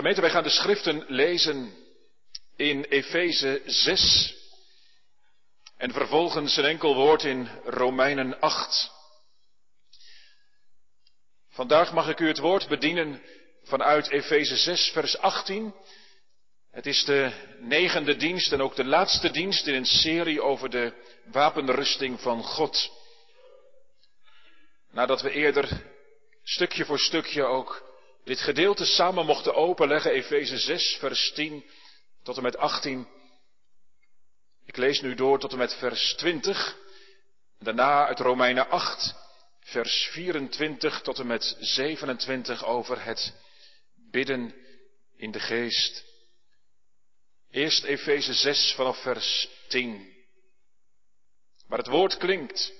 Gemeente, wij gaan de schriften lezen in Efeze 6 en vervolgens een enkel woord in Romeinen 8. Vandaag mag ik u het woord bedienen vanuit Efeze 6, vers 18. Het is de negende dienst en ook de laatste dienst in een serie over de wapenrusting van God. Nadat we eerder stukje voor stukje ook dit gedeelte samen mochten openleggen, Efeze 6, vers 10 tot en met 18. Ik lees nu door tot en met vers 20. Daarna uit Romeinen 8, vers 24 tot en met 27 over het bidden in de geest. Eerst Efeze 6 vanaf vers 10. Maar het woord klinkt.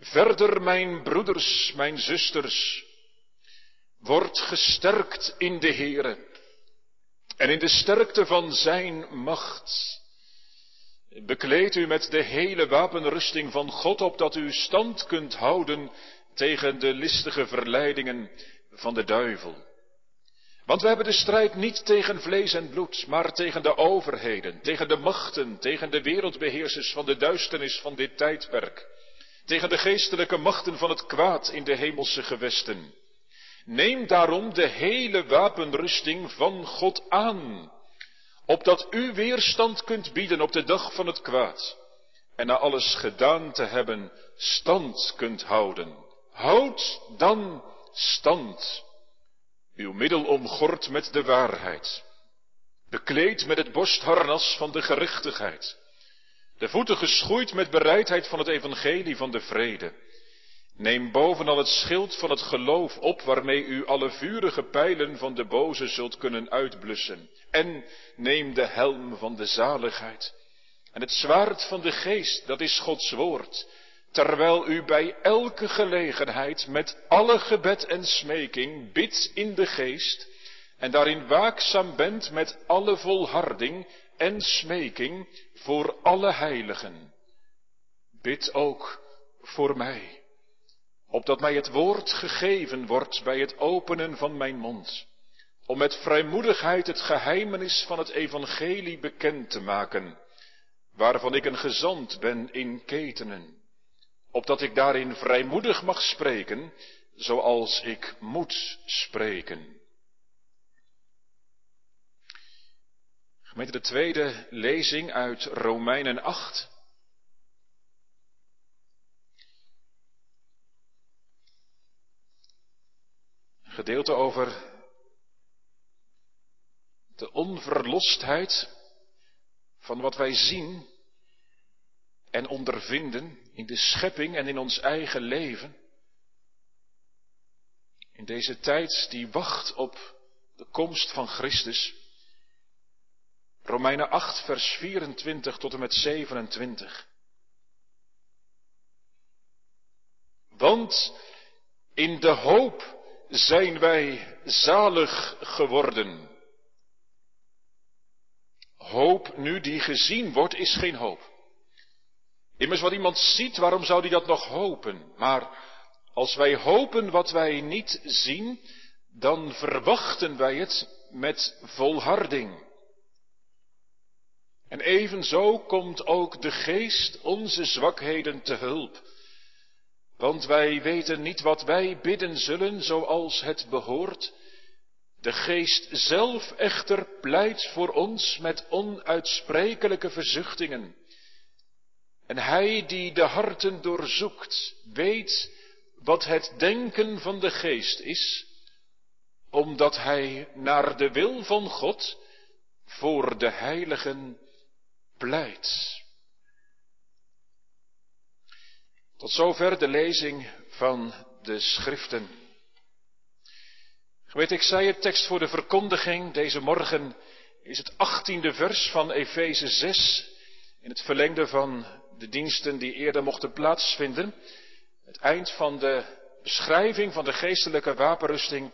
Verder, mijn broeders, mijn zusters, wordt gesterkt in de Heere en in de sterkte van Zijn macht. Bekleed u met de hele wapenrusting van God, opdat u stand kunt houden tegen de listige verleidingen van de duivel. Want we hebben de strijd niet tegen vlees en bloed, maar tegen de overheden, tegen de machten, tegen de wereldbeheersers van de duisternis van dit tijdperk, tegen de geestelijke machten van het kwaad in de hemelse gewesten. Neem daarom de hele wapenrusting van God aan, opdat u weerstand kunt bieden op de dag van het kwaad, en na alles gedaan te hebben, stand kunt houden. Houd dan stand uw middel omgord met de waarheid, bekleed met het borstharnas van de gerechtigheid, de voeten geschoeid met bereidheid van het evangelie van de vrede. Neem bovenal het schild van het geloof op waarmee u alle vurige pijlen van de boze zult kunnen uitblussen. En neem de helm van de zaligheid en het zwaard van de geest, dat is Gods woord, terwijl u bij elke gelegenheid met alle gebed en smeking bidt in de geest en daarin waakzaam bent met alle volharding en smeking voor alle heiligen. Bid ook voor mij, opdat mij het woord gegeven wordt bij het openen van mijn mond, om met vrijmoedigheid het geheimenis van het evangelie bekend te maken, waarvan ik een gezant ben in ketenen opdat ik daarin vrijmoedig mag spreken, zoals ik moet spreken. Gemeente de tweede lezing uit Romeinen 8. Gedeelte over de onverlostheid van wat wij zien en ondervinden in de schepping en in ons eigen leven. In deze tijd die wacht op de komst van Christus. Romeinen 8, vers 24 tot en met 27. Want in de hoop zijn wij zalig geworden. Hoop nu die gezien wordt, is geen hoop. Immers wat iemand ziet, waarom zou hij dat nog hopen? Maar als wij hopen wat wij niet zien, dan verwachten wij het met volharding. En evenzo komt ook de geest onze zwakheden te hulp. Want wij weten niet wat wij bidden zullen zoals het behoort. De geest zelf echter pleit voor ons met onuitsprekelijke verzuchtingen. En hij die de harten doorzoekt, weet wat het denken van de geest is, omdat hij naar de wil van God voor de heiligen pleit. Tot zover de lezing van de schriften. Weet ik zei het, tekst voor de verkondiging deze morgen is het achttiende vers van Efeze 6 in het verlengde van de diensten die eerder mochten plaatsvinden. Het eind van de beschrijving van de geestelijke wapenrusting.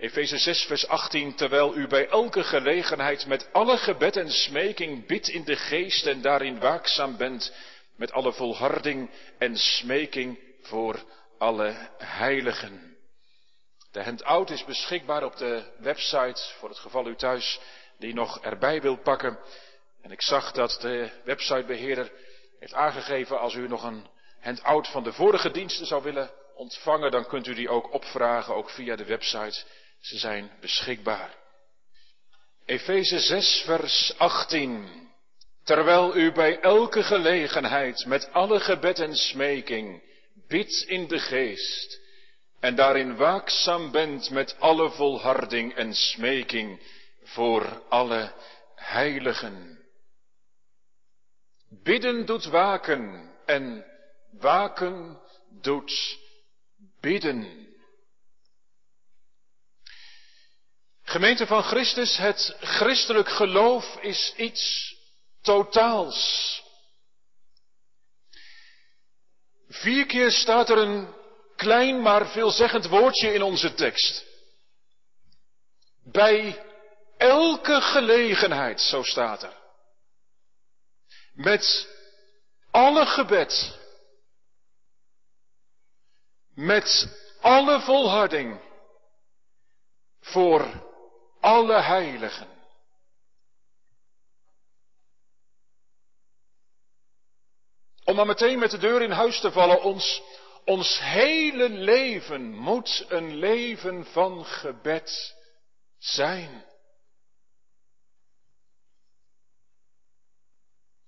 Efeze 6 vers 18, terwijl u bij elke gelegenheid met alle gebed en smeking bidt in de geest en daarin waakzaam bent met alle volharding en smeking voor alle heiligen. De handout is beschikbaar op de website voor het geval u thuis die nog erbij wilt pakken. En ik zag dat de websitebeheerder heeft aangegeven als u nog een handout van de vorige diensten zou willen ontvangen, dan kunt u die ook opvragen, ook via de website. Ze zijn beschikbaar. Efeze 6, vers 18. Terwijl u bij elke gelegenheid met alle gebed en smeking bidt in de geest en daarin waakzaam bent met alle volharding en smeking voor alle heiligen. Bidden doet waken en waken doet bidden. Gemeente van Christus, het christelijk geloof is iets totaals. Vier keer staat er een klein maar veelzeggend woordje in onze tekst. Bij elke gelegenheid, zo staat er. Met alle gebed. Met alle volharding. Voor alle heiligen. Om dan meteen met de deur in huis te vallen, ons, ons hele leven moet een leven van gebed zijn.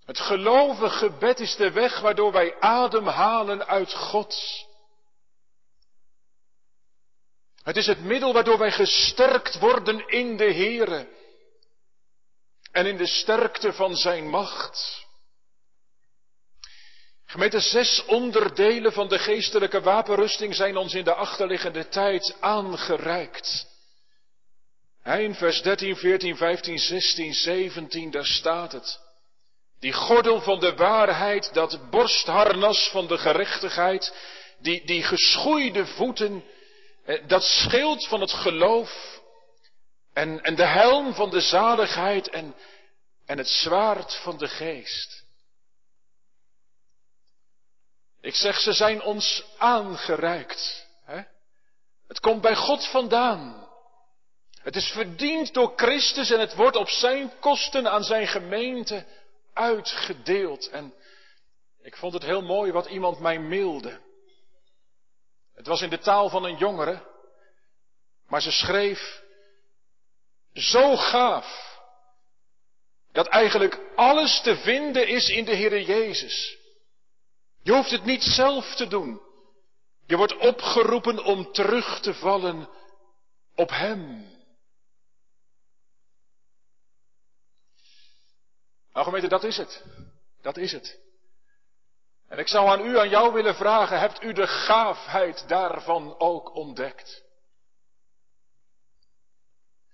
Het geloven gebed is de weg waardoor wij ademhalen uit God. Het is het middel waardoor wij gesterkt worden in de Heere en in de sterkte van Zijn macht. Gemeente, zes onderdelen van de geestelijke wapenrusting zijn ons in de achterliggende tijd aangereikt. In vers 13, 14, 15, 16, 17, daar staat het. Die gordel van de waarheid, dat borstharnas van de gerechtigheid, die, die geschoeide voeten, dat schild van het geloof en, en de helm van de zaligheid en, en het zwaard van de geest. Ik zeg, ze zijn ons aangereikt. Hè? Het komt bij God vandaan. Het is verdiend door Christus en het wordt op zijn kosten aan zijn gemeente uitgedeeld. En ik vond het heel mooi wat iemand mij mailde. Het was in de taal van een jongere, maar ze schreef zo gaaf dat eigenlijk alles te vinden is in de Heer Jezus. Je hoeft het niet zelf te doen. Je wordt opgeroepen om terug te vallen op Hem. Nou gemeente, dat is het. Dat is het. En ik zou aan u, aan jou willen vragen, hebt u de gaafheid daarvan ook ontdekt?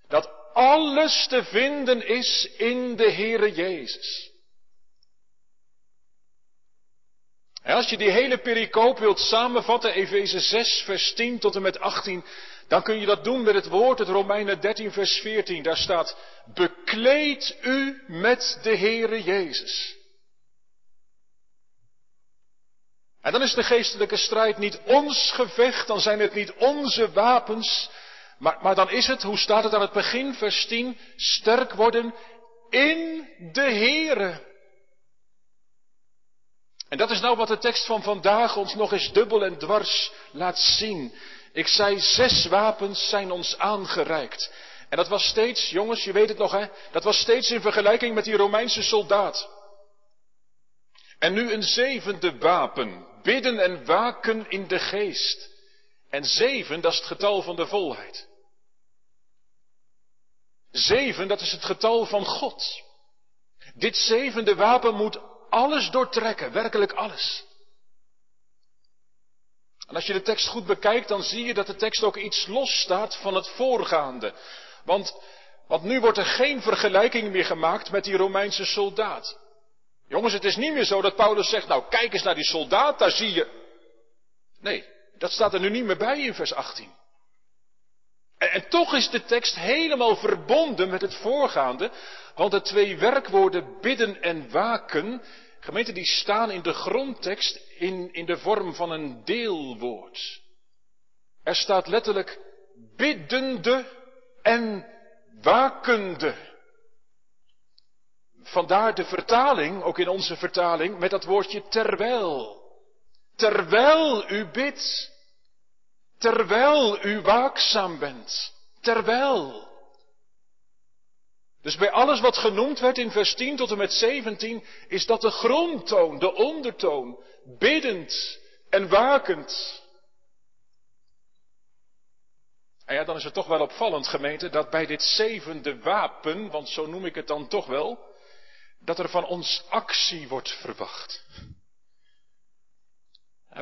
Dat alles te vinden is in de Heere Jezus. En als je die hele pericoop wilt samenvatten, Efeze 6, vers 10 tot en met 18, dan kun je dat doen met het woord, het Romeinen 13, vers 14. Daar staat, bekleed u met de Heere Jezus. En dan is de geestelijke strijd niet ons gevecht, dan zijn het niet onze wapens, maar, maar dan is het, hoe staat het aan het begin, vers 10, sterk worden in de Heere. En dat is nou wat de tekst van vandaag ons nog eens dubbel en dwars laat zien. Ik zei, zes wapens zijn ons aangereikt. En dat was steeds, jongens, je weet het nog hè, dat was steeds in vergelijking met die Romeinse soldaat. En nu een zevende wapen, bidden en waken in de geest. En zeven, dat is het getal van de volheid. Zeven, dat is het getal van God. Dit zevende wapen moet alles doortrekken, werkelijk alles. En als je de tekst goed bekijkt, dan zie je dat de tekst ook iets losstaat van het voorgaande. Want, want nu wordt er geen vergelijking meer gemaakt met die Romeinse soldaat. Jongens, het is niet meer zo dat Paulus zegt, nou kijk eens naar die soldaat, daar zie je. Nee, dat staat er nu niet meer bij in vers 18. En, en toch is de tekst helemaal verbonden met het voorgaande, want de twee werkwoorden bidden en waken, gemeente, die staan in de grondtekst in, in de vorm van een deelwoord. Er staat letterlijk biddende en wakende. Vandaar de vertaling, ook in onze vertaling, met dat woordje terwijl. Terwijl u bidt, terwijl u waakzaam bent, terwijl. Dus bij alles wat genoemd werd in vers 10 tot en met 17, is dat de grondtoon, de ondertoon, biddend en wakend. En ja, dan is het toch wel opvallend, gemeente, dat bij dit zevende wapen, want zo noem ik het dan toch wel, dat er van ons actie wordt verwacht.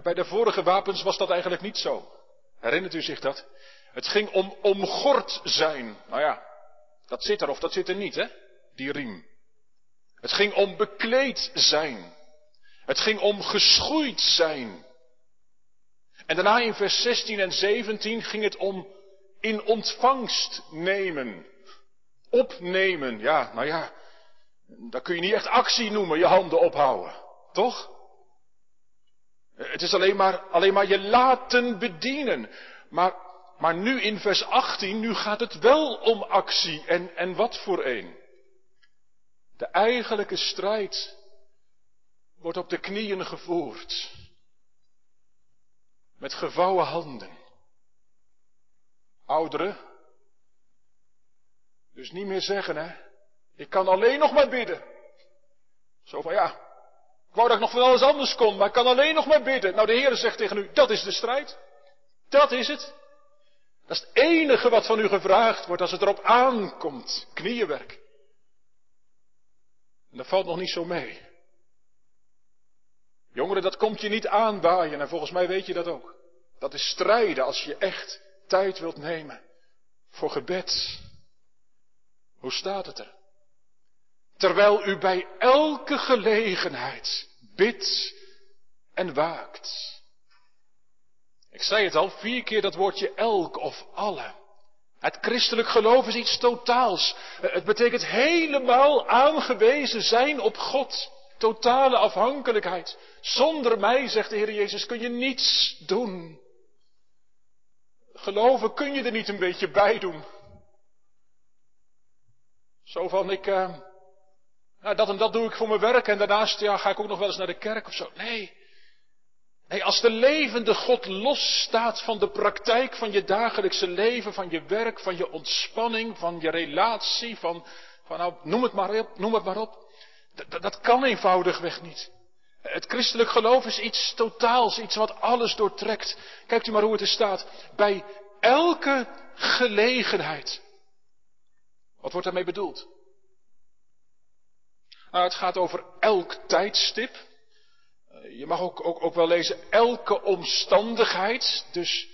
bij de vorige wapens was dat eigenlijk niet zo. Herinnert u zich dat? Het ging om omgord zijn. Nou ja, dat zit er of dat zit er niet, hè? Die riem. Het ging om bekleed zijn. Het ging om geschoeid zijn. En daarna in vers 16 en 17 ging het om in ontvangst nemen. Opnemen, ja, nou ja, dat kun je niet echt actie noemen, je handen ophouden. Toch? Het is alleen maar, alleen maar je laten bedienen. Maar, maar nu in vers 18, nu gaat het wel om actie. En, en wat voor een? De eigenlijke strijd wordt op de knieën gevoerd. Met gevouwen handen. Ouderen. Dus niet meer zeggen, hè. Ik kan alleen nog maar bidden. Zo van ja, ik wou dat ik nog van alles anders kon, maar ik kan alleen nog maar bidden. Nou, de Heer zegt tegen u, dat is de strijd. Dat is het. Dat is het enige wat van u gevraagd wordt als het erop aankomt. Knieënwerk. En dat valt nog niet zo mee. Jongeren, dat komt je niet aanwaaien en volgens mij weet je dat ook. Dat is strijden als je echt tijd wilt nemen voor gebed. Hoe staat het er? Terwijl u bij elke gelegenheid bidt en waakt. Ik zei het al, vier keer dat woordje elk of alle. Het christelijk geloof is iets totaals. Het betekent helemaal aangewezen zijn op God. Totale afhankelijkheid. Zonder mij, zegt de Heer Jezus, kun je niets doen. Geloven kun je er niet een beetje bij doen. Zo van, ik, uh, nou, dat en dat doe ik voor mijn werk en daarnaast ja, ga ik ook nog wel eens naar de kerk of zo. Nee. Nee, als de levende God losstaat van de praktijk van je dagelijkse leven, van je werk, van je ontspanning, van je relatie, van, van nou, noem het maar op, noem het maar op. Dat, dat kan eenvoudigweg niet. Het christelijk geloof is iets totaals, iets wat alles doortrekt. Kijkt u maar hoe het er staat. Bij elke gelegenheid. Wat wordt daarmee bedoeld? Nou, het gaat over elk tijdstip. Eh, je mag ook, ook, ook wel lezen elke omstandigheid. Dus,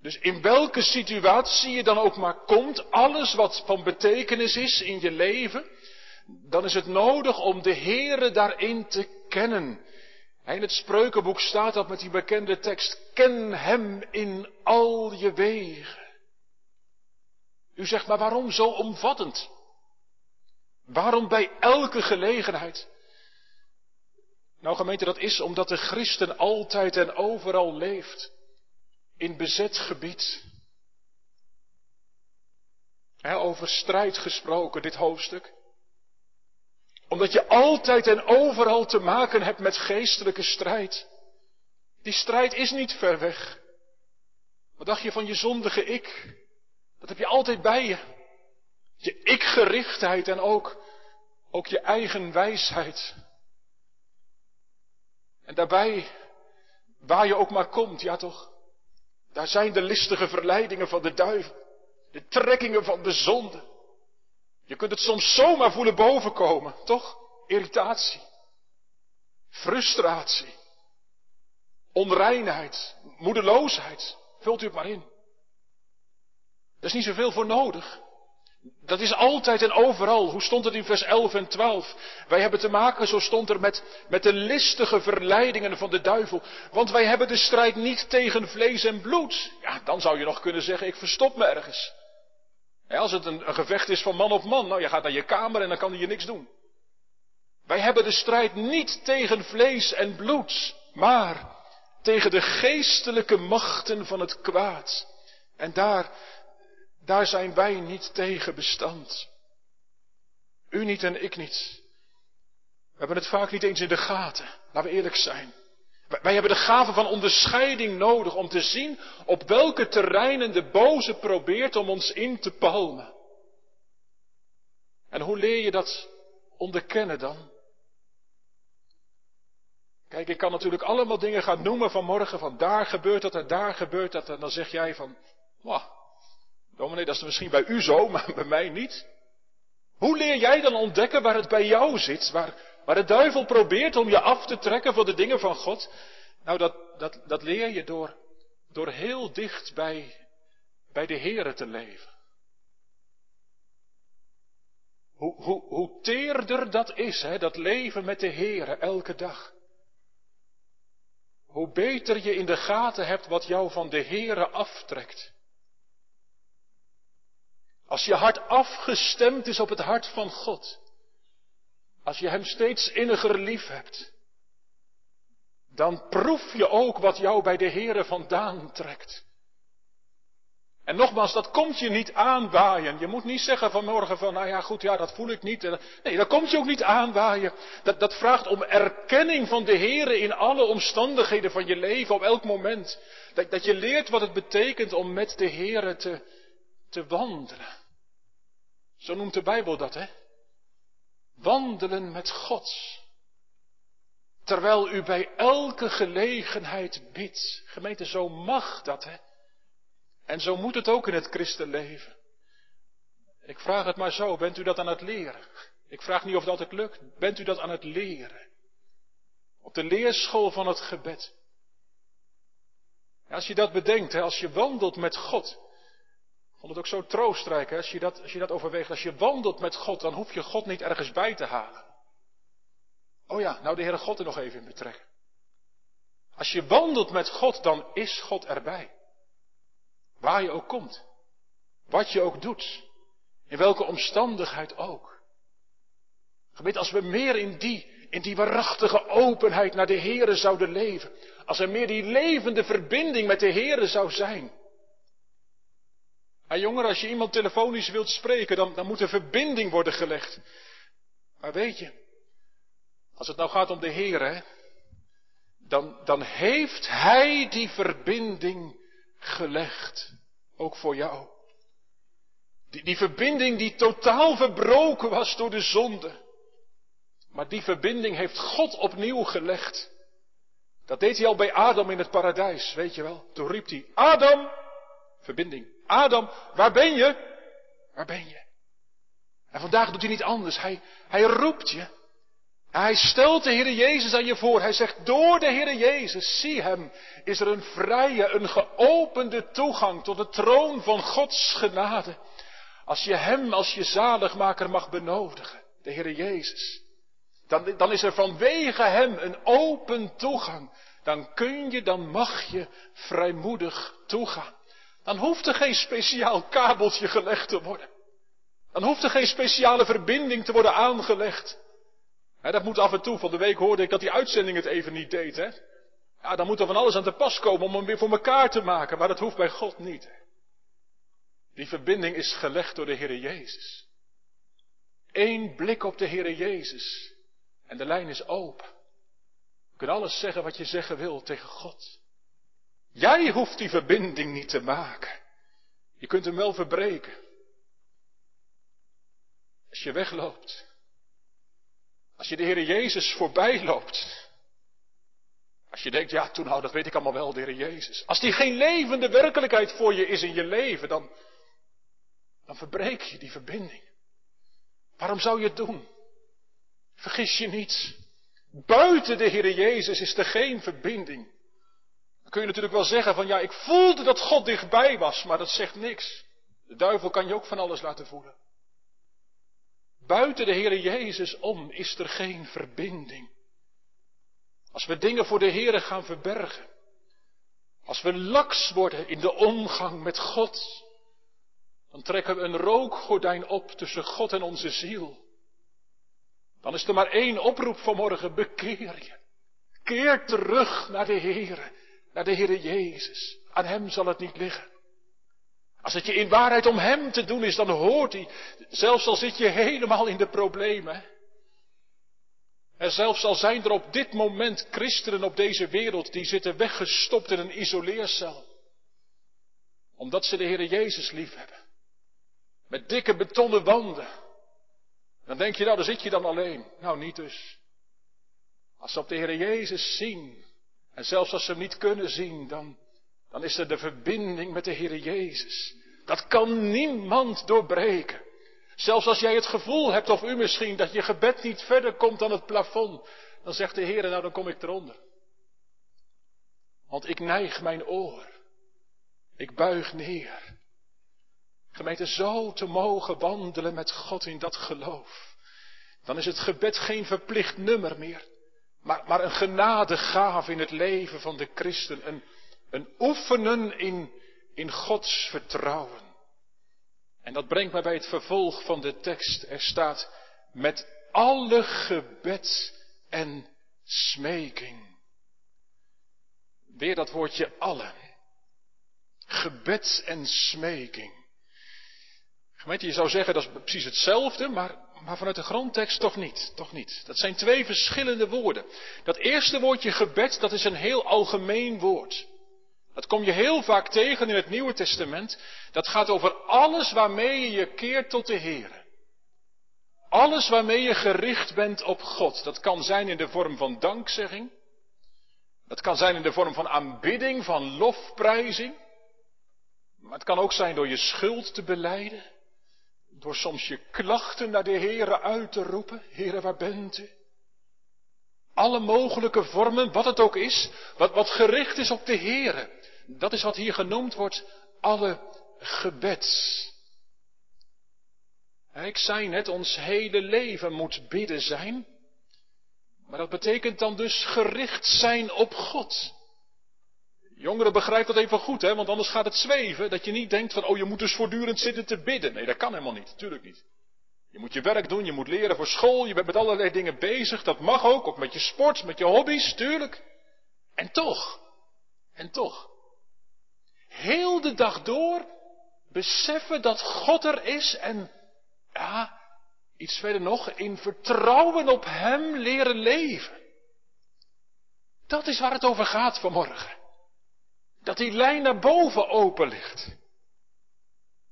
dus in welke situatie je dan ook maar komt, alles wat van betekenis is in je leven, dan is het nodig om de Heere daarin te kennen. in het spreukenboek staat dat met die bekende tekst, ken Hem in al je wegen. U zegt, maar waarom zo omvattend? Waarom bij elke gelegenheid? Nou gemeente, dat is omdat de christen altijd en overal leeft. In bezet gebied. over strijd gesproken, dit hoofdstuk. Omdat je altijd en overal te maken hebt met geestelijke strijd. Die strijd is niet ver weg. Wat dacht je van je zondige ik? Dat heb je altijd bij je. Je ikgerichtheid en ook, ook je eigen wijsheid. En daarbij, waar je ook maar komt, ja toch, daar zijn de listige verleidingen van de duivel, de trekkingen van de zonde. Je kunt het soms zomaar voelen bovenkomen, toch? Irritatie, frustratie, onreinheid, moedeloosheid. Vult u het maar in. Er is niet zoveel voor nodig. Dat is altijd en overal. Hoe stond het in vers 11 en 12? Wij hebben te maken, zo stond er, met, met de listige verleidingen van de duivel. Want wij hebben de strijd niet tegen vlees en bloed. Ja, dan zou je nog kunnen zeggen, ik verstop me ergens. als het een, een gevecht is van man op man, nou je gaat naar je kamer en dan kan hij je niks doen. Wij hebben de strijd niet tegen vlees en bloed, maar tegen de geestelijke machten van het kwaad. En daar Daar zijn wij niet tegen bestand. U niet en ik niet. We hebben het vaak niet eens in de gaten, laten we eerlijk zijn. Wij hebben de gave van onderscheiding nodig om te zien op welke terreinen de boze probeert om ons in te palmen. En hoe leer je dat onderkennen dan? Kijk, ik kan natuurlijk allemaal dingen gaan noemen vanmorgen, van daar gebeurt dat en daar gebeurt dat. En dan zeg jij van, wauw, dominee, dat is misschien bij u zo, maar bij mij niet. Hoe leer jij dan ontdekken waar het bij jou zit, waar, waar de duivel probeert om je af te trekken voor de dingen van God? Nou, dat, dat, dat leer je door, door heel dicht bij, bij de Here te leven. Hoe, hoe, hoe teerder dat is, hè, dat leven met de Heere elke dag. Hoe beter je in de gaten hebt wat jou van de Heere aftrekt. Als je hart afgestemd is op het hart van God. Als je Hem steeds inniger lief hebt. Dan proef je ook wat jou bij de Heere vandaan trekt. En nogmaals, dat komt je niet aanwaaien. Je moet niet zeggen vanmorgen van, nou ja goed, ja dat voel ik niet. Nee, dat komt je ook niet aanwaaien. Dat, dat vraagt om erkenning van de Heere in alle omstandigheden van je leven, op elk moment. Dat, dat je leert wat het betekent om met de Heere te, te wandelen. Zo noemt de Bijbel dat, hè? Wandelen met God. Terwijl u bij elke gelegenheid bidt. Gemeente, zo mag dat, hè? En zo moet het ook in het christenleven. Ik vraag het maar zo, bent u dat aan het leren? Ik vraag niet of dat het lukt. Bent u dat aan het leren? Op de leerschool van het gebed. als je dat bedenkt, hè, als je wandelt met God. Vond het ook zo troostrijk, hè, als, je dat, als je dat overweegt. Als je wandelt met God, dan hoef je God niet ergens bij te halen. Oh ja, nou de Heere God er nog even in betrekken. Als je wandelt met God, dan is God erbij. Waar je ook komt. Wat je ook doet. In welke omstandigheid ook. Gemeente, als we meer in die, in die waarachtige openheid naar de Here zouden leven. Als er meer die levende verbinding met de Here zou zijn. En jonger, als je iemand telefonisch wilt spreken, dan, dan moet er verbinding worden gelegd. Maar weet je, als het nou gaat om de Heer, dan, dan heeft Hij die verbinding gelegd. Ook voor jou. Die, die verbinding die totaal verbroken was door de zonde. Maar die verbinding heeft God opnieuw gelegd. Dat deed hij al bij Adam in het paradijs, weet je wel. Toen riep hij, Adam, verbinding. Adam, waar ben je? Waar ben je? En vandaag doet hij niet anders. Hij, hij roept je. Hij stelt de Heer Jezus aan je voor. Hij zegt, door de Heer Jezus, zie hem, is er een vrije, een geopende toegang tot de troon van Gods genade. Als je hem als je zaligmaker mag benodigen, de Heer Jezus, dan, dan is er vanwege hem een open toegang. Dan kun je, dan mag je vrijmoedig toegaan. Dan hoeft er geen speciaal kabeltje gelegd te worden. Dan hoeft er geen speciale verbinding te worden aangelegd dat moet af en toe. Van de week hoorde ik dat die uitzending het even niet deed. Ja, dan moet er van alles aan te pas komen om hem weer voor elkaar te maken. Maar dat hoeft bij God niet. Die verbinding is gelegd door de Heer Jezus. Eén blik op de Heer Jezus. En de lijn is open. Je kunt alles zeggen wat je zeggen wil tegen God. Jij hoeft die verbinding niet te maken. Je kunt hem wel verbreken. Als je wegloopt, als je de Heer Jezus voorbij loopt. Als je denkt, ja, toen nou, dat weet ik allemaal wel, de Heer Jezus. Als die geen levende werkelijkheid voor je is in je leven, dan, dan verbreek je die verbinding. Waarom zou je het doen? Vergis je niet. Buiten de Heer Jezus is er geen verbinding. Kun je natuurlijk wel zeggen van ja, ik voelde dat God dichtbij was, maar dat zegt niks. De duivel kan je ook van alles laten voelen. Buiten de Heere Jezus om is er geen verbinding. Als we dingen voor de Heere gaan verbergen. Als we laks worden in de omgang met God. Dan trekken we een rookgordijn op tussen God en onze ziel. Dan is er maar één oproep vanmorgen, bekeer je. Keer terug naar de Heere, naar de Heere Jezus. Aan Hem zal het niet liggen. Als het je in waarheid om Hem te doen is, dan hoort Hij, zelfs al zit je helemaal in de problemen. En zelfs al zijn er op dit moment christenen op deze wereld die zitten weggestopt in een isoleercel. Omdat ze de Heer Jezus lief hebben. Met dikke betonnen wanden. Dan denk je nou, daar zit je dan alleen. Nou, niet dus. Als ze op de Heer Jezus zien, en zelfs als ze hem niet kunnen zien, dan, dan is er de verbinding met de Heer Jezus. Dat kan niemand doorbreken. Zelfs als jij het gevoel hebt, of u misschien, dat je gebed niet verder komt dan het plafond, dan zegt de Heer, nou dan kom ik eronder. Want ik neig mijn oor. Ik buig neer. Gemeente, zo te mogen wandelen met God in dat geloof. Dan is het gebed geen verplicht nummer meer. Maar, maar een genadegave in het leven van de christen. Een, een oefenen in, in Gods vertrouwen. En dat brengt mij bij het vervolg van de tekst. Er staat met alle gebed en smeking. Weer dat woordje alle. Gebed en smeking. Gemeente, je zou zeggen dat is precies hetzelfde, maar, maar vanuit de grondtekst toch niet, toch niet. Dat zijn twee verschillende woorden. Dat eerste woordje gebed, dat is een heel algemeen woord. Dat kom je heel vaak tegen in het Nieuwe Testament. Dat gaat over alles waarmee je je keert tot de Heer. Alles waarmee je gericht bent op God. Dat kan zijn in de vorm van dankzegging. Dat kan zijn in de vorm van aanbidding, van lofprijzing. Maar het kan ook zijn door je schuld te beleiden. Door soms je klachten naar de Heere uit te roepen. Heere, waar bent u? Alle mogelijke vormen, wat het ook is, wat, wat gericht is op de Heere. Dat is wat hier genoemd wordt, alle gebeds. Ik zei net, ons hele leven moet bidden zijn. Maar dat betekent dan dus gericht zijn op God. Jongeren, begrijp dat even goed, hè? want anders gaat het zweven. Dat je niet denkt van, oh je moet dus voortdurend zitten te bidden. Nee, dat kan helemaal niet, natuurlijk niet. Je moet je werk doen, je moet leren voor school, je bent met allerlei dingen bezig. Dat mag ook, ook met je sport, met je hobby's, tuurlijk. En toch, en toch. Heel de dag door beseffen dat God er is en, ja, iets verder nog, in vertrouwen op Hem leren leven. Dat is waar het over gaat vanmorgen. Dat die lijn naar boven open ligt.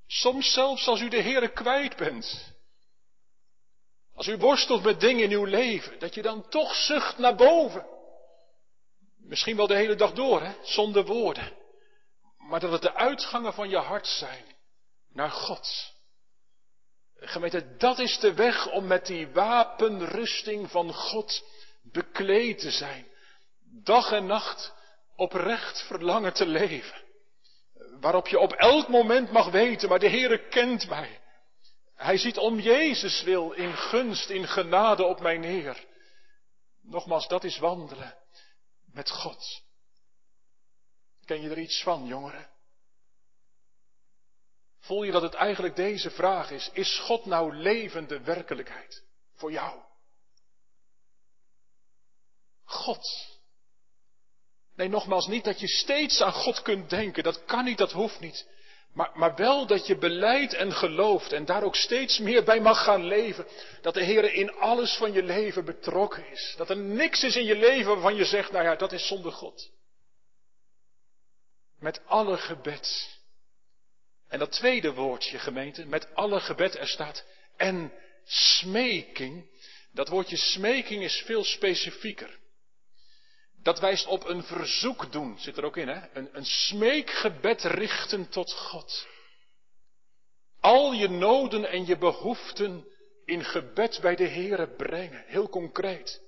Soms zelfs als u de Heere kwijt bent. Als u worstelt met dingen in uw leven, dat je dan toch zucht naar boven. Misschien wel de hele dag door, hè, zonder woorden. Maar dat het de uitgangen van je hart zijn naar God. Gemeente, dat is de weg om met die wapenrusting van God bekleed te zijn. Dag en nacht oprecht verlangen te leven. Waarop je op elk moment mag weten, maar de Heere kent mij. Hij ziet om Jezus wil in gunst, in genade op mij neer. Nogmaals, dat is wandelen met God. Ken je er iets van, jongeren? Voel je dat het eigenlijk deze vraag is? Is God nou levende werkelijkheid voor jou? God. Nee, nogmaals, niet dat je steeds aan God kunt denken. Dat kan niet, dat hoeft niet. Maar, maar wel dat je beleidt en gelooft en daar ook steeds meer bij mag gaan leven. Dat de Heer in alles van je leven betrokken is. Dat er niks is in je leven waarvan je zegt, nou ja, dat is zonder God. Met alle gebed. En dat tweede woordje, gemeente, met alle gebed er staat en smeking. Dat woordje smeking is veel specifieker. Dat wijst op een verzoek doen, zit er ook in, hè? Een, een smeekgebed richten tot God. Al je noden en je behoeften in gebed bij de Here brengen, heel concreet.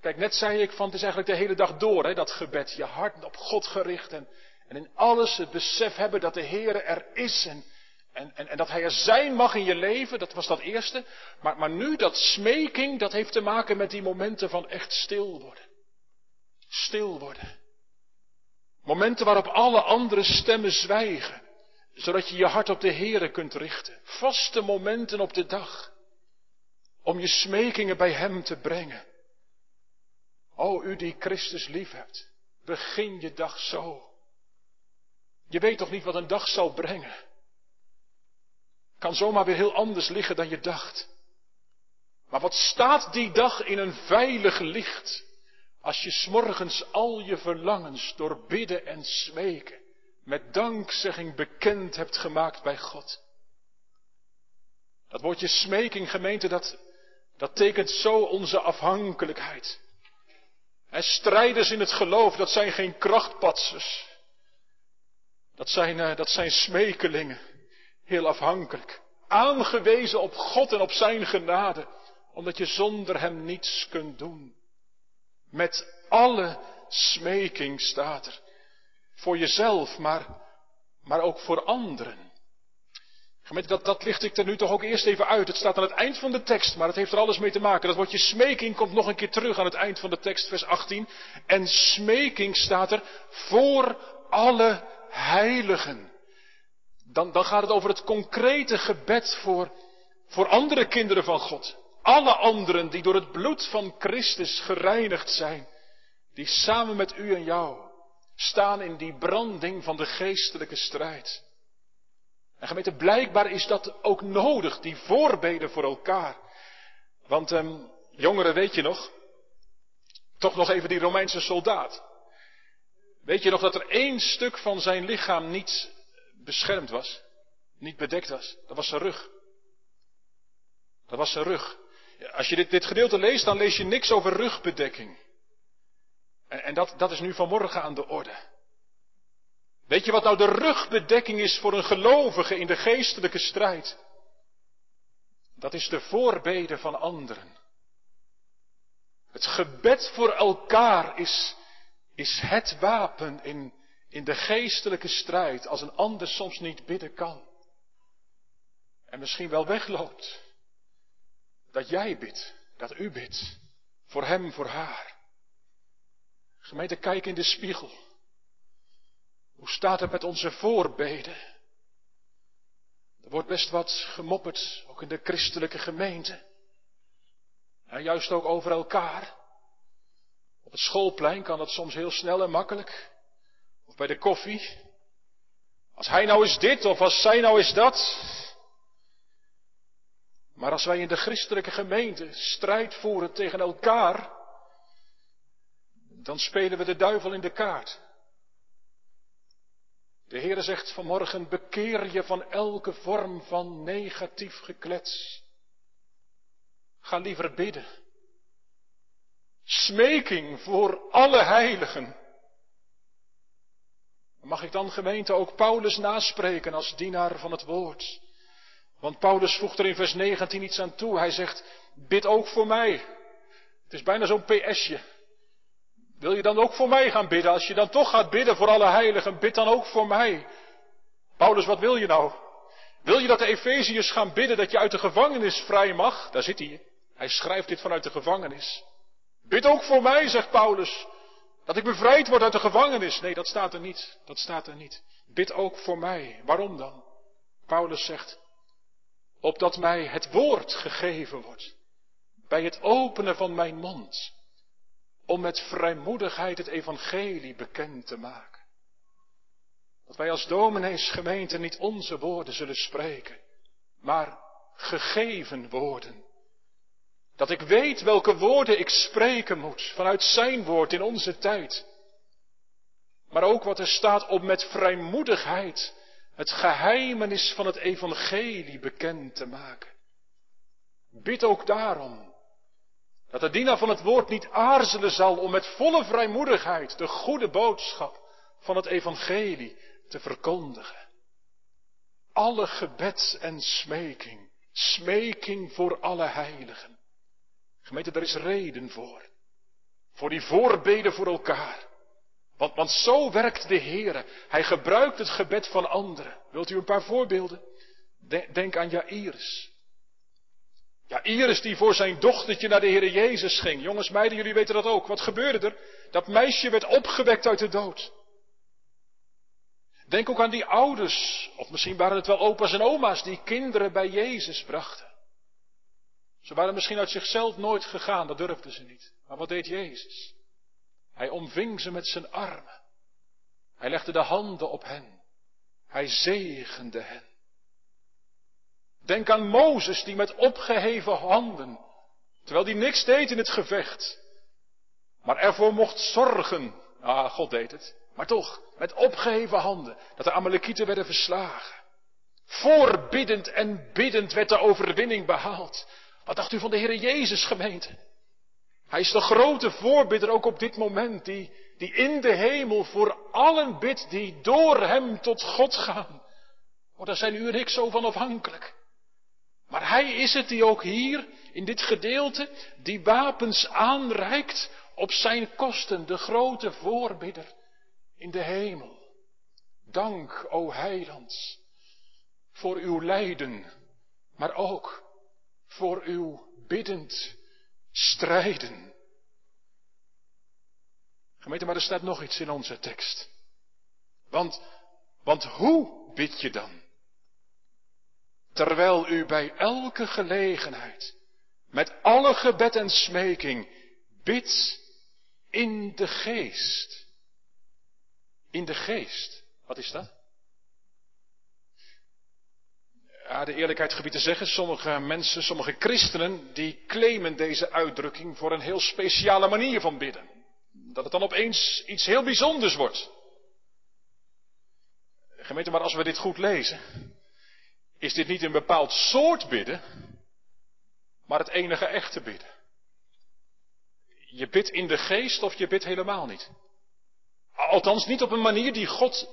Kijk, net zei ik van het is eigenlijk de hele dag door, hè, dat gebed. Je hart op God gericht en, en in alles het besef hebben dat de Heer er is en, en, en, en, dat Hij er zijn mag in je leven, dat was dat eerste. Maar, maar nu dat smeking, dat heeft te maken met die momenten van echt stil worden. Stil worden. Momenten waarop alle andere stemmen zwijgen, zodat je je hart op de Heere kunt richten. Vaste momenten op de dag, om je smekingen bij Hem te brengen. O u die Christus lief hebt, begin je dag zo. Je weet toch niet wat een dag zal brengen? Kan zomaar weer heel anders liggen dan je dacht. Maar wat staat die dag in een veilig licht? Als je smorgens al je verlangens door bidden en smeken met dankzegging bekend hebt gemaakt bij God. Dat woordje smeking, gemeente, dat, dat tekent zo onze afhankelijkheid. En strijders in het geloof, dat zijn geen krachtpatsers. Dat zijn, uh, dat zijn smekelingen, heel afhankelijk. Aangewezen op God en op zijn genade, omdat je zonder hem niets kunt doen. Met alle smeking staat er. Voor jezelf, maar, maar ook voor anderen. Gemeente, dat, dat licht ik er nu toch ook eerst even uit. Het staat aan het eind van de tekst, maar het heeft er alles mee te maken. Dat woordje smeking komt nog een keer terug aan het eind van de tekst, vers 18. En smeking staat er voor alle heiligen. Dan, dan gaat het over het concrete gebed voor, voor andere kinderen van God. Alle anderen die door het bloed van Christus gereinigd zijn. Die samen met u en jou staan in die branding van de geestelijke strijd. En gemeente, blijkbaar is dat ook nodig, die voorbeden voor elkaar. Want um, jongeren, weet je nog? Toch nog even die Romeinse soldaat. Weet je nog dat er één stuk van zijn lichaam niet beschermd was? Niet bedekt was? Dat was zijn rug. Dat was zijn rug. Als je dit, dit gedeelte leest, dan lees je niks over rugbedekking. En, en dat, dat is nu vanmorgen aan de orde. Weet je wat nou de rugbedekking is voor een gelovige in de geestelijke strijd? Dat is de voorbeden van anderen. Het gebed voor elkaar is, is het wapen in, in de geestelijke strijd als een ander soms niet bidden kan. En misschien wel wegloopt. Dat jij bidt, dat u bidt. Voor hem, voor haar. Gemeente, kijk in de spiegel. Hoe staat het met onze voorbeden? Er wordt best wat gemopperd, ook in de christelijke gemeente. En juist ook over elkaar. Op het schoolplein kan dat soms heel snel en makkelijk. Bij de koffie. Als hij nou is dit of als zij nou is dat. Maar als wij in de christelijke gemeente strijd voeren tegen elkaar, dan spelen we de duivel in de kaart. De Heer zegt vanmorgen, bekeer je van elke vorm van negatief geklets. Ga liever bidden. Smeking voor alle heiligen. Mag ik dan gemeente ook Paulus naspreken als dienaar van het woord? Want Paulus voegt er in vers 19 iets aan toe. Hij zegt, bid ook voor mij. Het is bijna zo'n PSje. Wil je dan ook voor mij gaan bidden? Als je dan toch gaat bidden voor alle heiligen, bid dan ook voor mij. Paulus, wat wil je nou? Wil je dat de Efeziërs gaan bidden dat je uit de gevangenis vrij mag? Daar zit hij. Hij schrijft dit vanuit de gevangenis. Bid ook voor mij, zegt Paulus. Dat ik bevrijd word uit de gevangenis. Nee, dat staat er niet. Dat staat er niet. Bid ook voor mij. Waarom dan? Paulus zegt, opdat mij het woord gegeven wordt. Bij het openen van mijn mond om met vrijmoedigheid het evangelie bekend te maken. Dat wij als domineesgemeente niet onze woorden zullen spreken, maar gegeven woorden. Dat ik weet welke woorden ik spreken moet vanuit zijn woord in onze tijd. Maar ook wat er staat om met vrijmoedigheid het geheimenis van het evangelie bekend te maken. Bid ook daarom dat de dienaar van het woord niet aarzelen zal om met volle vrijmoedigheid de goede boodschap van het evangelie te verkondigen. Alle gebed en smeking, smeking voor alle heiligen. Gemeente, daar is reden voor. Voor die voorbeden voor elkaar. Want, want zo werkt de Heer. Hij gebruikt het gebed van anderen. Wilt u een paar voorbeelden? Denk aan Jairus. Ja, Iris die voor zijn dochtertje naar de Heer Jezus ging. Jongens, meiden, jullie weten dat ook. Wat gebeurde er? Dat meisje werd opgewekt uit de dood. Denk ook aan die ouders, of misschien waren het wel opa's en oma's, die kinderen bij Jezus brachten. Ze waren misschien uit zichzelf nooit gegaan, dat durfden ze niet. Maar wat deed Jezus? Hij omving ze met zijn armen. Hij legde de handen op hen. Hij zegende hen. Denk aan Mozes die met opgeheven handen, terwijl die niks deed in het gevecht, maar ervoor mocht zorgen. Ah, God deed het. Maar toch, met opgeheven handen, dat de Amalekieten werden verslagen. Voorbiddend en biddend werd de overwinning behaald. Wat dacht u van de Heer Jezus gemeente? Hij is de grote voorbidder ook op dit moment, die, die in de hemel voor allen bidt die door hem tot God gaan. Oh, daar zijn u en ik zo van afhankelijk. Maar hij is het die ook hier, in dit gedeelte, die wapens aanreikt op zijn kosten, de grote voorbidder in de hemel. Dank, o heilands, voor uw lijden, maar ook voor uw biddend strijden. Gemeente, maar er staat nog iets in onze tekst. Want, want hoe bid je dan? Terwijl u bij elke gelegenheid, met alle gebed en smeking, bidt in de geest. In de geest. Wat is dat? Ja, de eerlijkheid gebied te zeggen, sommige mensen, sommige christenen, die claimen deze uitdrukking voor een heel speciale manier van bidden. Dat het dan opeens iets heel bijzonders wordt. Gemeente, maar als we dit goed lezen, is dit niet een bepaald soort bidden, maar het enige echte bidden. Je bidt in de geest of je bidt helemaal niet. Althans niet op een manier die God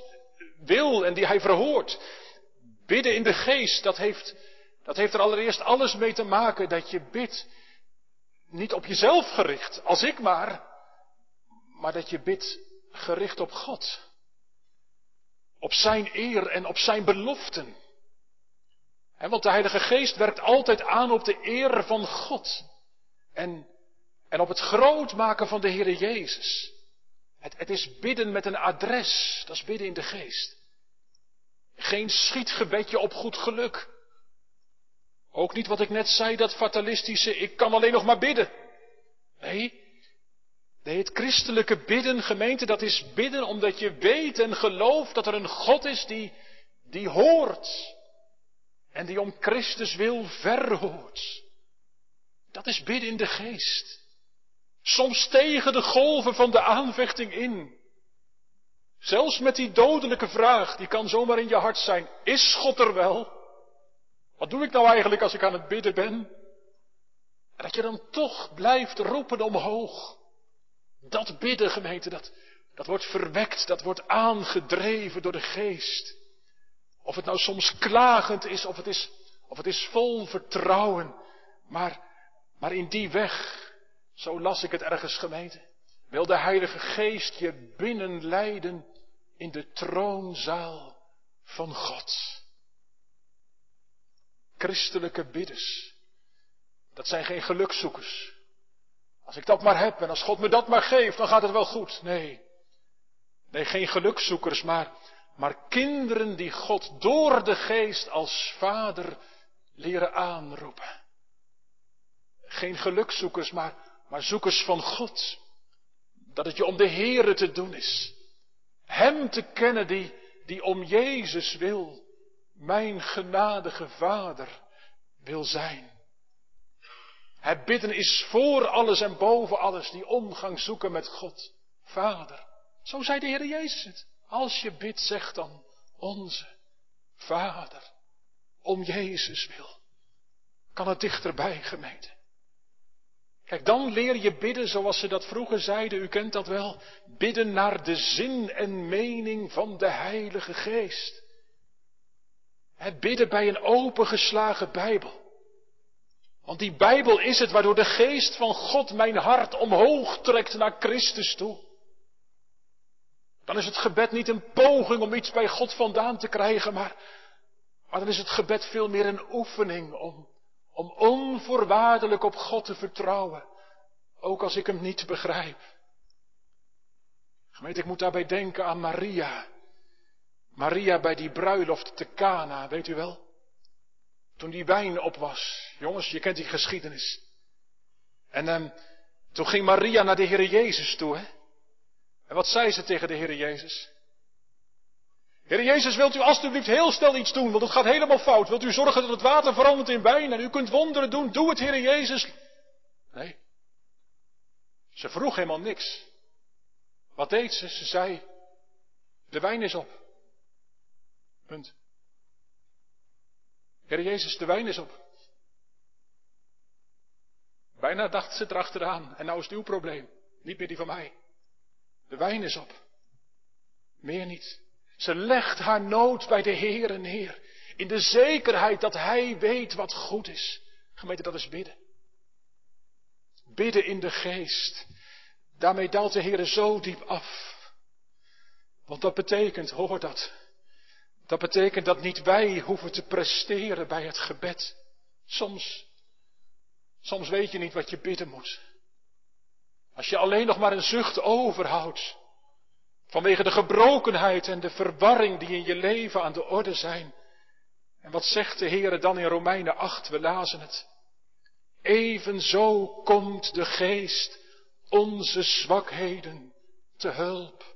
wil en die Hij verhoort. Bidden in de geest, dat heeft, dat heeft er allereerst alles mee te maken dat je bidt niet op jezelf gericht, als ik maar, maar dat je bidt gericht op God. Op Zijn eer en op Zijn beloften. want de Heilige Geest werkt altijd aan op de eer van God. En, en op het groot maken van de Heer Jezus. Het, het is bidden met een adres, dat is bidden in de geest. Geen schietgebedje op goed geluk. Ook niet wat ik net zei, dat fatalistische, ik kan alleen nog maar bidden. Nee, nee, het christelijke bidden, gemeente, dat is bidden omdat je weet en gelooft dat er een God is die, die hoort. En die om Christus wil verhoort. Dat is bidden in de geest. Soms tegen de golven van de aanvechting in. Zelfs met die dodelijke vraag, die kan zomaar in je hart zijn. Is God er wel? Wat doe ik nou eigenlijk als ik aan het bidden ben? En dat je dan toch blijft roepen omhoog. Dat bidden, gemeente, dat, dat wordt verwekt, dat wordt aangedreven door de geest. Of het nou soms klagend is, of het is, of het is vol vertrouwen. Maar, maar in die weg, zo las ik het ergens gemeente, wil de Heilige Geest je binnenleiden in de troonzaal van God. Christelijke bidders, dat zijn geen gelukzoekers. Als ik dat maar heb en als God me dat maar geeft, dan gaat het wel goed. Nee, nee, geen gelukzoekers, maar, maar kinderen die God door de geest als vader leren aanroepen. Geen gelukzoekers, maar, maar zoekers van God. Dat het je om de Heere te doen is. Hem te kennen die, die om Jezus wil, mijn genadige Vader wil zijn. Het bidden is voor alles en boven alles die omgang zoeken met God, Vader. Zo zei de Heer Jezus het. Als je bidt, zeg dan onze Vader. Om Jezus wil. Kan het dichterbij, gemeente. Kijk, dan leer je bidden zoals ze dat vroeger zeiden, u kent dat wel. Bidden naar de zin en mening van de Heilige Geest. Het bidden bij een opengeslagen Bijbel. Want die Bijbel is het waardoor de Geest van God mijn hart omhoog trekt naar Christus toe. Dan is het gebed niet een poging om iets bij God vandaan te krijgen, maar, maar dan is het gebed veel meer een oefening om om onvoorwaardelijk op God te vertrouwen, ook als ik hem niet begrijp. Gemeente, ik moet daarbij denken aan Maria. Maria bij die bruiloft te Cana, weet u wel? Toen die wijn op was. Jongens, je kent die geschiedenis. En um, toen ging Maria naar de Heer Jezus toe, hè? En wat zei ze tegen de Heer Jezus? Heer Jezus, wilt u alstublieft heel snel iets doen, want het gaat helemaal fout. Wilt u zorgen dat het water verandert in wijn en u kunt wonderen doen? Doe het, Heer Jezus. Nee. Ze vroeg helemaal niks. Wat deed ze? Ze zei, de wijn is op. Punt. Heer Jezus, de wijn is op. Bijna dacht ze erachteraan. En nou is het uw probleem. Niet meer die van mij. De wijn is op. Meer niet. Ze legt haar nood bij de Heere neer. In de zekerheid dat Hij weet wat goed is. Gemeente, dat is bidden. Bidden in de geest. Daarmee daalt de Heere zo diep af. Want dat betekent, hoor dat. Dat betekent dat niet wij hoeven te presteren bij het gebed. Soms Soms weet je niet wat je bidden moet. Als je alleen nog maar een zucht overhoudt. Vanwege de gebrokenheid en de verwarring die in je leven aan de orde zijn. En wat zegt de Heere dan in Romeinen 8? We lazen het. Evenzo komt de geest onze zwakheden te hulp.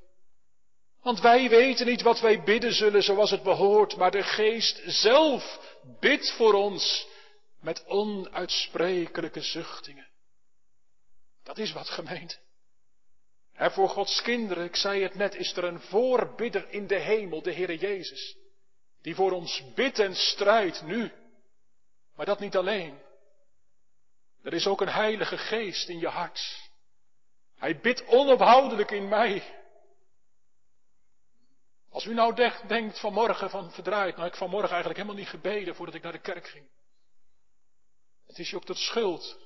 Want wij weten niet wat wij bidden zullen zoals het behoort, maar de geest zelf bidt voor ons met onuitsprekelijke zuchtingen. Dat is wat gemeente. En voor Gods kinderen, ik zei het net, is er een voorbidder in de hemel, de Heere Jezus. Die voor ons bidt en strijdt nu. Maar dat niet alleen. Er is ook een heilige geest in je hart. Hij bidt onophoudelijk in mij. Als u nou denkt vanmorgen van verdraaid, nou ik vanmorgen eigenlijk helemaal niet gebeden voordat ik naar de kerk ging. Het is je ook tot schuld.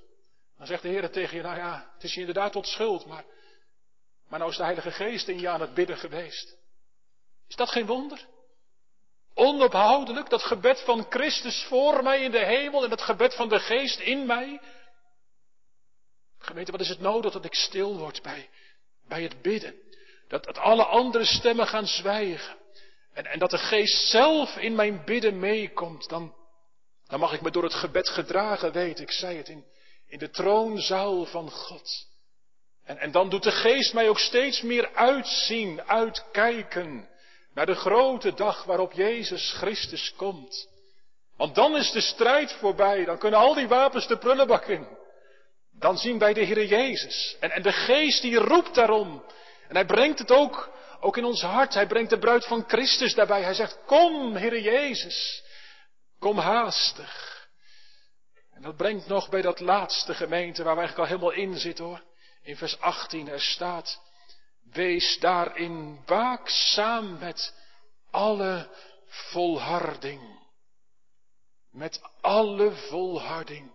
Dan zegt de Heer tegen je, nou ja, het is je inderdaad tot schuld, maar, maar nou is de Heilige Geest in je aan het bidden geweest. Is dat geen wonder? Onophoudelijk, dat gebed van Christus voor mij in de hemel en dat gebed van de Geest in mij. Gemeente, wat is het nodig dat ik stil word bij, bij het bidden? Dat, dat alle andere stemmen gaan zwijgen. En, en dat de Geest zelf in mijn bidden meekomt. Dan, dan mag ik me door het gebed gedragen weten, ik zei het, in, in de troonzaal van God. En, en dan doet de geest mij ook steeds meer uitzien, uitkijken naar de grote dag waarop Jezus Christus komt. Want dan is de strijd voorbij, dan kunnen al die wapens de prullenbak in. Dan zien wij de Heer Jezus. En, en de geest die roept daarom. En hij brengt het ook, ook in ons hart. Hij brengt de bruid van Christus daarbij. Hij zegt, kom Heer Jezus. Kom haastig. En dat brengt nog bij dat laatste gemeente waar we eigenlijk al helemaal in zitten hoor. In vers 18 er staat, wees daarin waakzaam met alle volharding. Met alle volharding.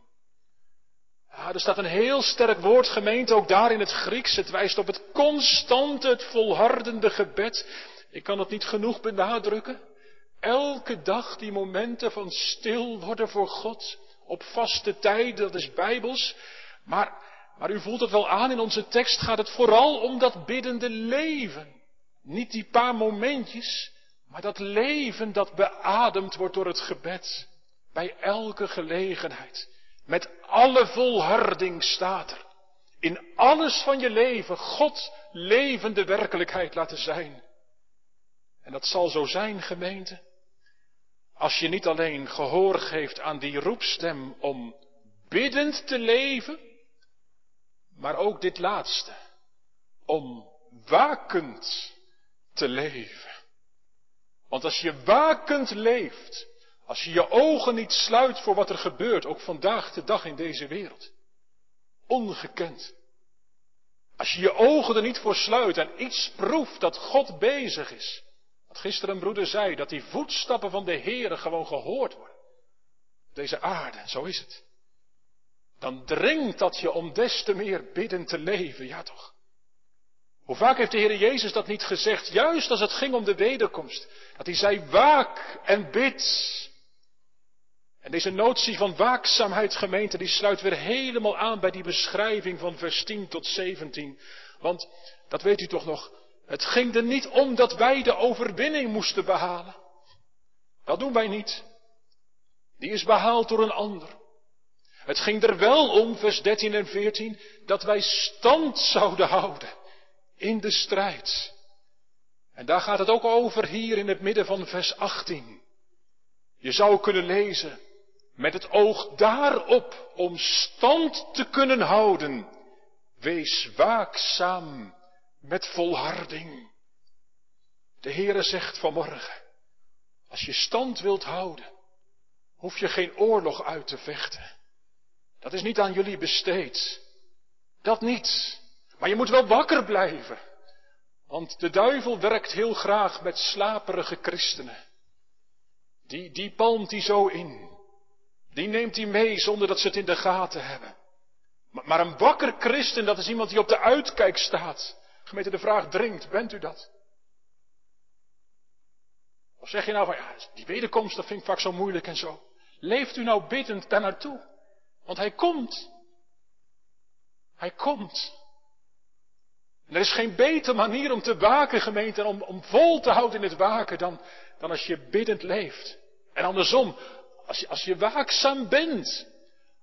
Ja, er staat een heel sterk woord gemeente, ook daar in het Grieks. Het wijst op het constante, het volhardende gebed. Ik kan het niet genoeg benadrukken. Elke dag die momenten van stil worden voor God. Op vaste tijden, dat is bijbels. Maar, maar u voelt het wel aan, in onze tekst gaat het vooral om dat biddende leven. Niet die paar momentjes, maar dat leven dat beademd wordt door het gebed. Bij elke gelegenheid. Met alle volharding staat er. In alles van je leven God levende werkelijkheid laten zijn. En dat zal zo zijn, gemeente. Als je niet alleen gehoor geeft aan die roepstem om biddend te leven, maar ook dit laatste, om wakend te leven. Want als je wakend leeft, als je je ogen niet sluit voor wat er gebeurt, ook vandaag de dag in deze wereld, ongekend. Als je je ogen er niet voor sluit en iets proeft dat God bezig is, wat gisteren een broeder zei, dat die voetstappen van de Heeren gewoon gehoord worden. Deze aarde, zo is het. Dan dringt dat je om des te meer bidden te leven, ja toch? Hoe vaak heeft de Heer Jezus dat niet gezegd, juist als het ging om de wederkomst? Dat hij zei, waak en bid. En deze notie van waakzaamheid, gemeente, die sluit weer helemaal aan bij die beschrijving van vers 10 tot 17. Want, dat weet u toch nog, het ging er niet om dat wij de overwinning moesten behalen. Dat doen wij niet. Die is behaald door een ander. Het ging er wel om, vers 13 en 14, dat wij stand zouden houden in de strijd. En daar gaat het ook over hier in het midden van vers 18. Je zou kunnen lezen, met het oog daarop om stand te kunnen houden, wees waakzaam met volharding. De Heere zegt vanmorgen, als je stand wilt houden, hoef je geen oorlog uit te vechten. Dat is niet aan jullie besteed. Dat niet. Maar je moet wel wakker blijven. Want de duivel werkt heel graag met slaperige christenen. Die, die palmt hij zo in. Die neemt hij mee zonder dat ze het in de gaten hebben. Maar, maar een wakker christen, dat is iemand die op de uitkijk staat. Gemeente, de vraag dringt, bent u dat? Of zeg je nou van, ja, die wederkomst, dat vind ik vaak zo moeilijk en zo. Leeft u nou biddend daar naartoe? Want hij komt. Hij komt. En er is geen betere manier om te waken, gemeente, om, om vol te houden in het waken dan, dan als je biddend leeft. En andersom, als je, als je waakzaam bent,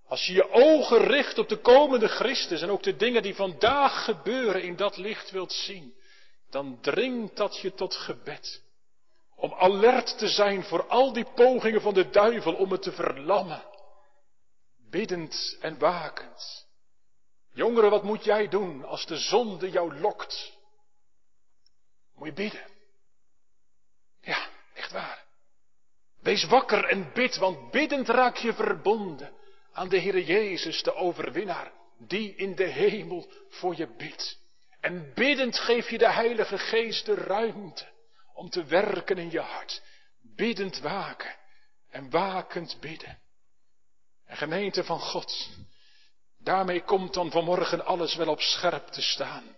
als je je ogen richt op de komende Christus en ook de dingen die vandaag gebeuren in dat licht wilt zien, dan dringt dat je tot gebed. Om alert te zijn voor al die pogingen van de duivel om het te verlammen. Biddend en wakend. Jongeren, wat moet jij doen als de zonde jou lokt? Moet je bidden. Ja, echt waar. Wees wakker en bid, want biddend raak je verbonden aan de Heer Jezus, de overwinnaar, die in de hemel voor je bidt. En biddend geef je de Heilige Geest de ruimte om te werken in je hart. Biddend waken en wakend bidden. En gemeente van God, daarmee komt dan vanmorgen alles wel op scherp te staan.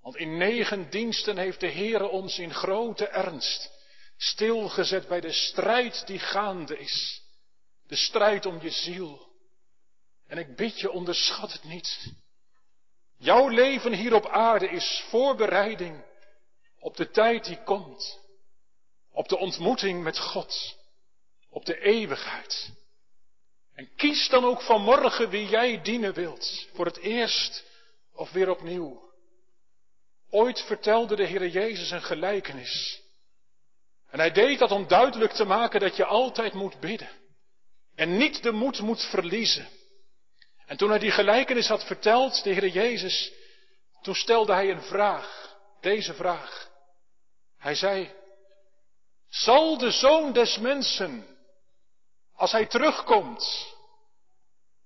Want in negen diensten heeft de Heere ons in grote ernst stilgezet bij de strijd die gaande is. De strijd om je ziel. En ik bid je, onderschat het niet. Jouw leven hier op aarde is voorbereiding op de tijd die komt. Op de ontmoeting met God. Op de eeuwigheid. En kies dan ook vanmorgen wie jij dienen wilt. Voor het eerst of weer opnieuw. Ooit vertelde de Heer Jezus een gelijkenis. En hij deed dat om duidelijk te maken dat je altijd moet bidden. En niet de moed moet verliezen. En toen hij die gelijkenis had verteld, de Heer Jezus, toen stelde hij een vraag. Deze vraag. Hij zei, zal de zoon des mensen, als hij terugkomt,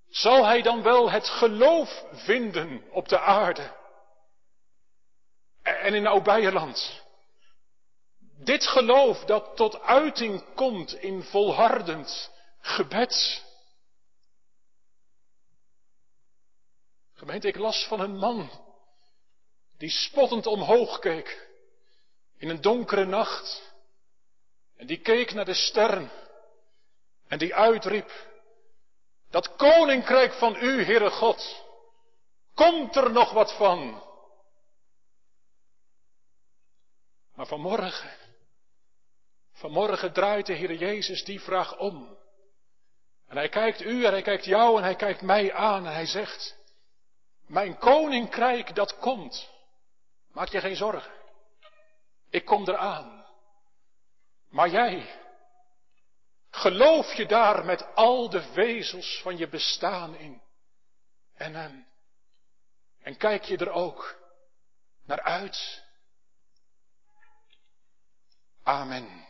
zal hij dan wel het geloof vinden op de aarde en in Oud-Beierland? Dit geloof dat tot uiting komt in volhardend gebed. Gemeente, ik las van een man die spottend omhoog keek in een donkere nacht. En die keek naar de sterren en die uitriep, dat koninkrijk van u, Heere God, komt er nog wat van? Maar vanmorgen, vanmorgen draait de Heer Jezus die vraag om. En hij kijkt u en hij kijkt jou en hij kijkt mij aan en hij zegt, mijn koninkrijk dat komt. Maak je geen zorgen. Ik kom eraan. Maar jij, geloof je daar met al de vezels van je bestaan in? En, en, en kijk je er ook naar uit? Amen.